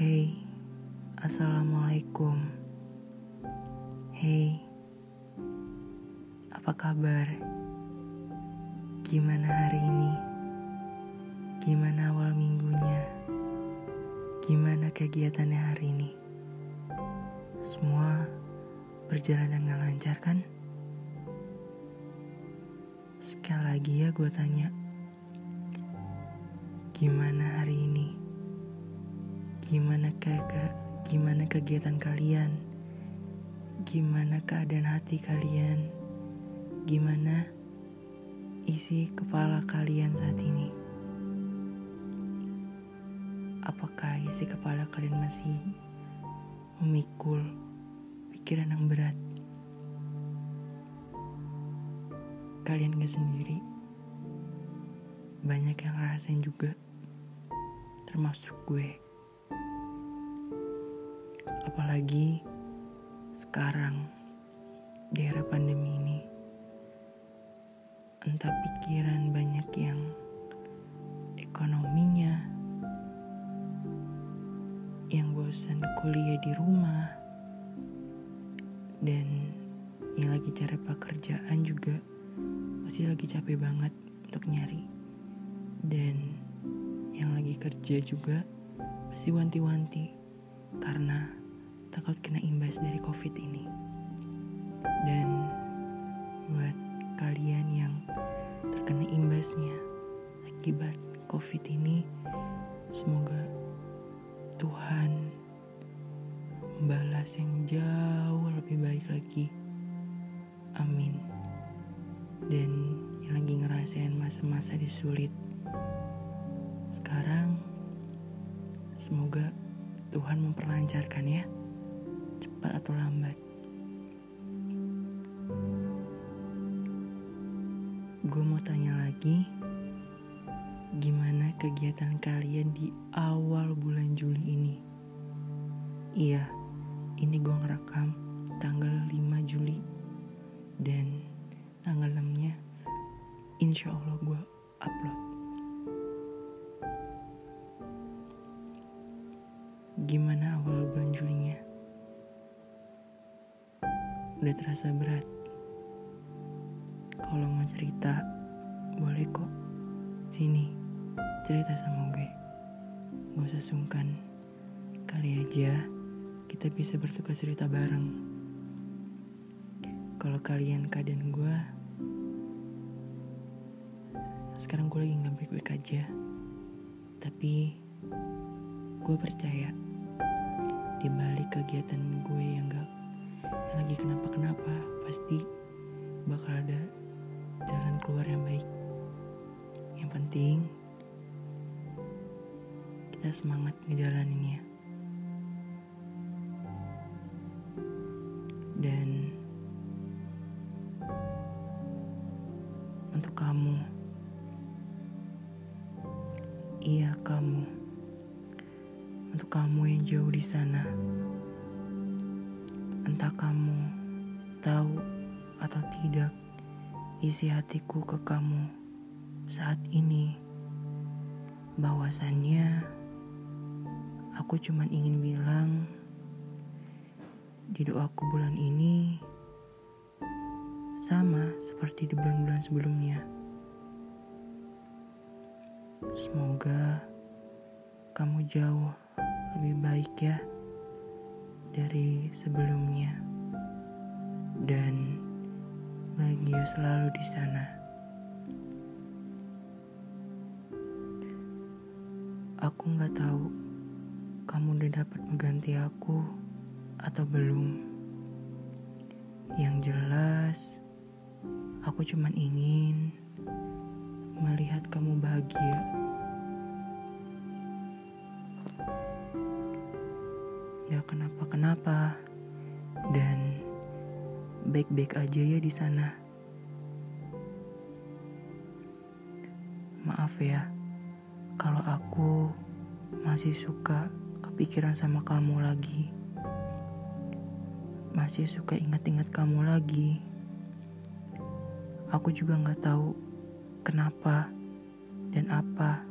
Hey, Assalamualaikum Hey, apa kabar? Gimana hari ini? Gimana awal minggunya? Gimana kegiatannya hari ini? Semua berjalan dengan lancar kan? Sekali lagi ya gue tanya Gimana hari ini? Gimana ke gimana kegiatan kalian? Gimana keadaan hati kalian? Gimana isi kepala kalian saat ini? Apakah isi kepala kalian masih memikul pikiran yang berat? Kalian gak sendiri. Banyak yang ngerasain juga termasuk gue. Apalagi sekarang di era pandemi ini, entah pikiran banyak yang ekonominya, yang bosan kuliah di rumah, dan yang lagi cari pekerjaan juga pasti lagi capek banget untuk nyari. Dan yang lagi kerja juga pasti wanti-wanti karena takut kena imbas dari covid ini. Dan buat kalian yang terkena imbasnya akibat covid ini semoga Tuhan membalas yang jauh lebih baik lagi. Amin. Dan yang lagi ngerasain masa-masa disulit sekarang, semoga Tuhan memperlancarkan ya, cepat atau lambat. Gue mau tanya lagi, gimana kegiatan kalian di awal bulan Juli ini? Iya, ini gue ngerekam tanggal 5 Juli dan tanggal 6-nya insya Allah Udah terasa berat. Kalau mau cerita, boleh kok. Sini, cerita sama gue. Gak usah sungkan. Kali aja kita bisa bertukar cerita bareng. Kalau kalian keadaan gue, sekarang gue lagi gak baik-baik aja. Tapi gue percaya di balik kegiatan gue yang gak yang lagi kenapa-kenapa pasti bakal ada jalan keluar yang baik yang penting kita semangat ngejalaninnya dan untuk kamu iya kamu untuk kamu yang jauh di sana. Entah kamu tahu atau tidak isi hatiku ke kamu saat ini. Bahwasannya aku cuma ingin bilang di doaku bulan ini sama seperti di bulan-bulan sebelumnya. Semoga kamu jauh lebih baik ya dari sebelumnya dan bahagia selalu di sana. Aku nggak tahu kamu udah dapat mengganti aku atau belum. Yang jelas, aku cuma ingin melihat kamu bahagia. Kenapa-kenapa dan baik-baik aja ya di sana. Maaf ya, kalau aku masih suka kepikiran sama kamu lagi. Masih suka ingat-ingat kamu lagi. Aku juga nggak tahu kenapa dan apa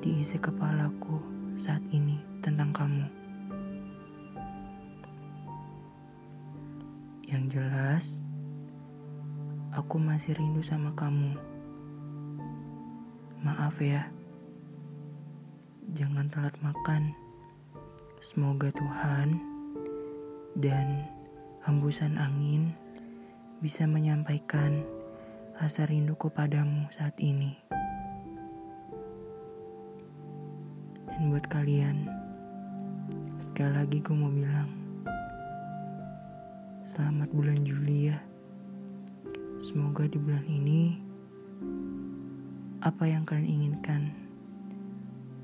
diisi kepalaku saat ini tentang kamu. Yang jelas, aku masih rindu sama kamu. Maaf ya, jangan telat makan. Semoga Tuhan dan hembusan angin bisa menyampaikan rasa rinduku padamu saat ini. Dan buat kalian, sekali lagi gue mau bilang, selamat bulan Juli ya. Semoga di bulan ini, apa yang kalian inginkan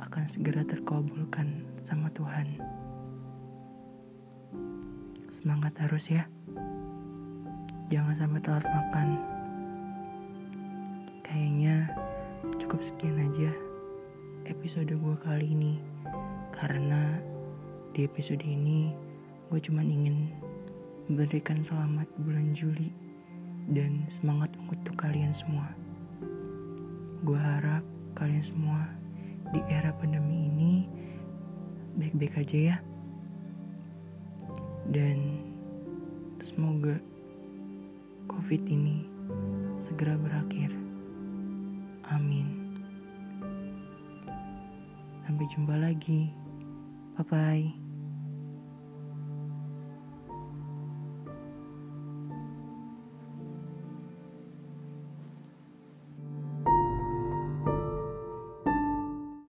akan segera terkabulkan sama Tuhan. Semangat terus ya. Jangan sampai telat makan. Kayaknya cukup sekian aja episode gue kali ini karena di episode ini gue cuma ingin memberikan selamat bulan Juli dan semangat untuk kalian semua. Gue harap kalian semua di era pandemi ini baik-baik aja ya. Dan semoga COVID ini segera berakhir. Amin. Sampai jumpa lagi. Bye bye.